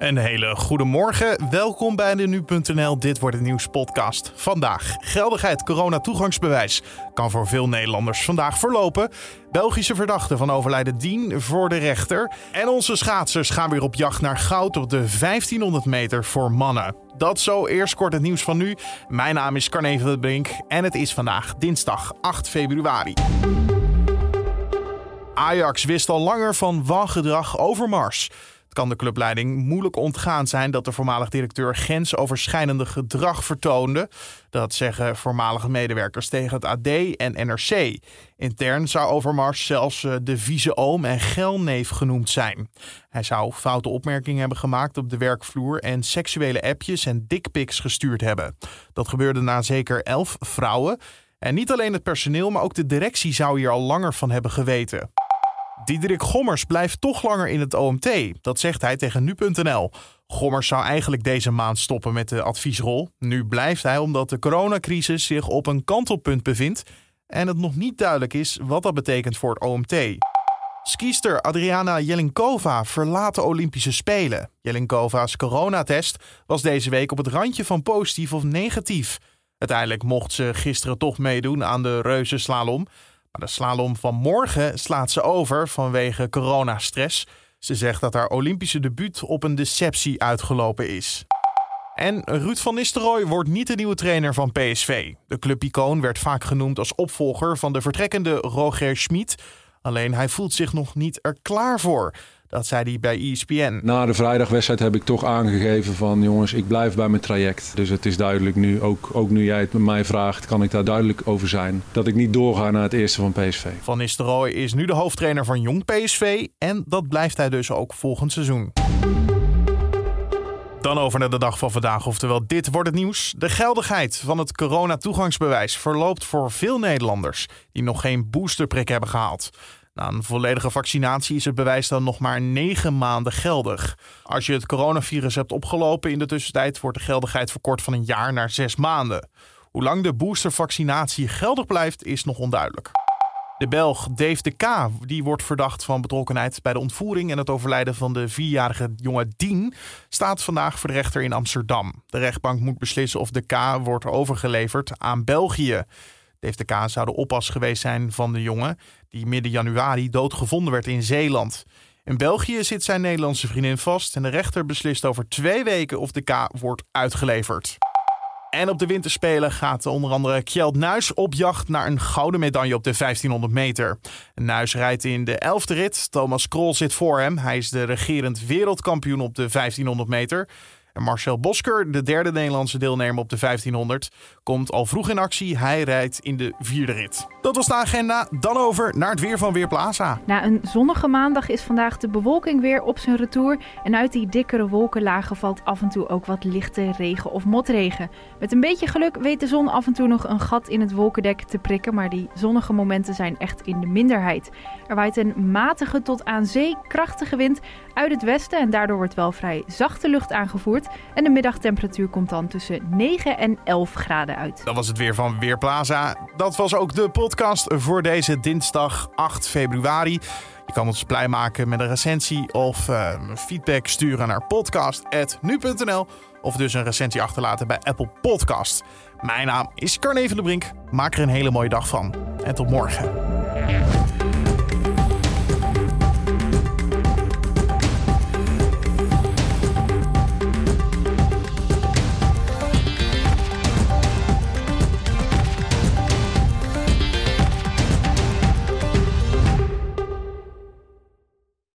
Een hele goede morgen. Welkom bij de Nu.nl Dit wordt het nieuws podcast. Vandaag geldigheid corona toegangsbewijs kan voor veel Nederlanders vandaag verlopen. Belgische verdachte van overlijden Dien voor de rechter. En onze schaatsers gaan weer op jacht naar goud op de 1500 meter voor mannen. Dat zo eerst kort het nieuws van nu. Mijn naam is Carne van Brink en het is vandaag dinsdag 8 februari. Ajax wist al langer van wangedrag over Mars. Het kan de clubleiding moeilijk ontgaan zijn dat de voormalig directeur grensoverschrijdende gedrag vertoonde. Dat zeggen voormalige medewerkers tegen het AD en NRC. Intern zou Overmars zelfs eh, de vieze oom en gelneef genoemd zijn. Hij zou foute opmerkingen hebben gemaakt op de werkvloer en seksuele appjes en dickpics gestuurd hebben. Dat gebeurde na zeker elf vrouwen. En niet alleen het personeel, maar ook de directie zou hier al langer van hebben geweten. Diederik Gommers blijft toch langer in het OMT. Dat zegt hij tegen nu.nl. Gommers zou eigenlijk deze maand stoppen met de adviesrol. Nu blijft hij omdat de coronacrisis zich op een kantelpunt bevindt en het nog niet duidelijk is wat dat betekent voor het OMT. Skiester Adriana Jelinkova verlaat de Olympische Spelen. Jelinkova's coronatest was deze week op het randje van positief of negatief. Uiteindelijk mocht ze gisteren toch meedoen aan de reuzenslalom. Maar de slalom van morgen slaat ze over vanwege coronastress. Ze zegt dat haar Olympische debuut op een deceptie uitgelopen is. En Ruud van Nistelrooy wordt niet de nieuwe trainer van PSV. De clubicoon werd vaak genoemd als opvolger van de vertrekkende Roger Schmid. Alleen hij voelt zich nog niet er klaar voor. Dat zei hij bij ESPN. Na de vrijdagwedstrijd heb ik toch aangegeven van jongens, ik blijf bij mijn traject. Dus het is duidelijk nu, ook, ook nu jij het met mij vraagt, kan ik daar duidelijk over zijn. Dat ik niet doorga naar het eerste van PSV. Van Nistelrooy is nu de hoofdtrainer van Jong PSV en dat blijft hij dus ook volgend seizoen. Dan over naar de dag van vandaag, oftewel dit wordt het nieuws. De geldigheid van het corona-toegangsbewijs verloopt voor veel Nederlanders die nog geen boosterprik hebben gehaald. Na een volledige vaccinatie is het bewijs dan nog maar 9 maanden geldig. Als je het coronavirus hebt opgelopen in de tussentijd, wordt de geldigheid verkort van een jaar naar 6 maanden. Hoe lang de boostervaccinatie geldig blijft, is nog onduidelijk. De Belg Dave de K. die wordt verdacht van betrokkenheid bij de ontvoering en het overlijden van de vierjarige jonge Dien, staat vandaag voor de rechter in Amsterdam. De rechtbank moet beslissen of de K wordt overgeleverd aan België. De K. zou de oppas geweest zijn van de jongen die midden januari doodgevonden werd in Zeeland. In België zit zijn Nederlandse vriendin vast en de rechter beslist over twee weken of de K wordt uitgeleverd. En op de winterspelen gaat onder andere Kjeld Nuis op jacht naar een gouden medaille op de 1500 meter. Nuis rijdt in de 11e rit. Thomas Krol zit voor hem. Hij is de regerend wereldkampioen op de 1500 meter. En Marcel Bosker, de derde Nederlandse deelnemer op de 1500, komt al vroeg in actie. Hij rijdt in de vierde rit. Dat was de agenda. Dan over naar het weer van Weerplaza. Na een zonnige maandag is vandaag de bewolking weer op zijn retour. En uit die dikkere wolkenlagen valt af en toe ook wat lichte regen of motregen. Met een beetje geluk weet de zon af en toe nog een gat in het wolkendek te prikken. Maar die zonnige momenten zijn echt in de minderheid. Er waait een matige tot aan zee krachtige wind uit het westen. En daardoor wordt wel vrij zachte lucht aangevoerd. En de middagtemperatuur komt dan tussen 9 en 11 graden uit. Dat was het weer van Weerplaza. Dat was ook de podcast voor deze dinsdag 8 februari. Je kan ons blij maken met een recensie of uh, feedback sturen naar podcast.nu.nl of dus een recensie achterlaten bij Apple Podcast. Mijn naam is Carne van de Brink. Maak er een hele mooie dag van en tot morgen.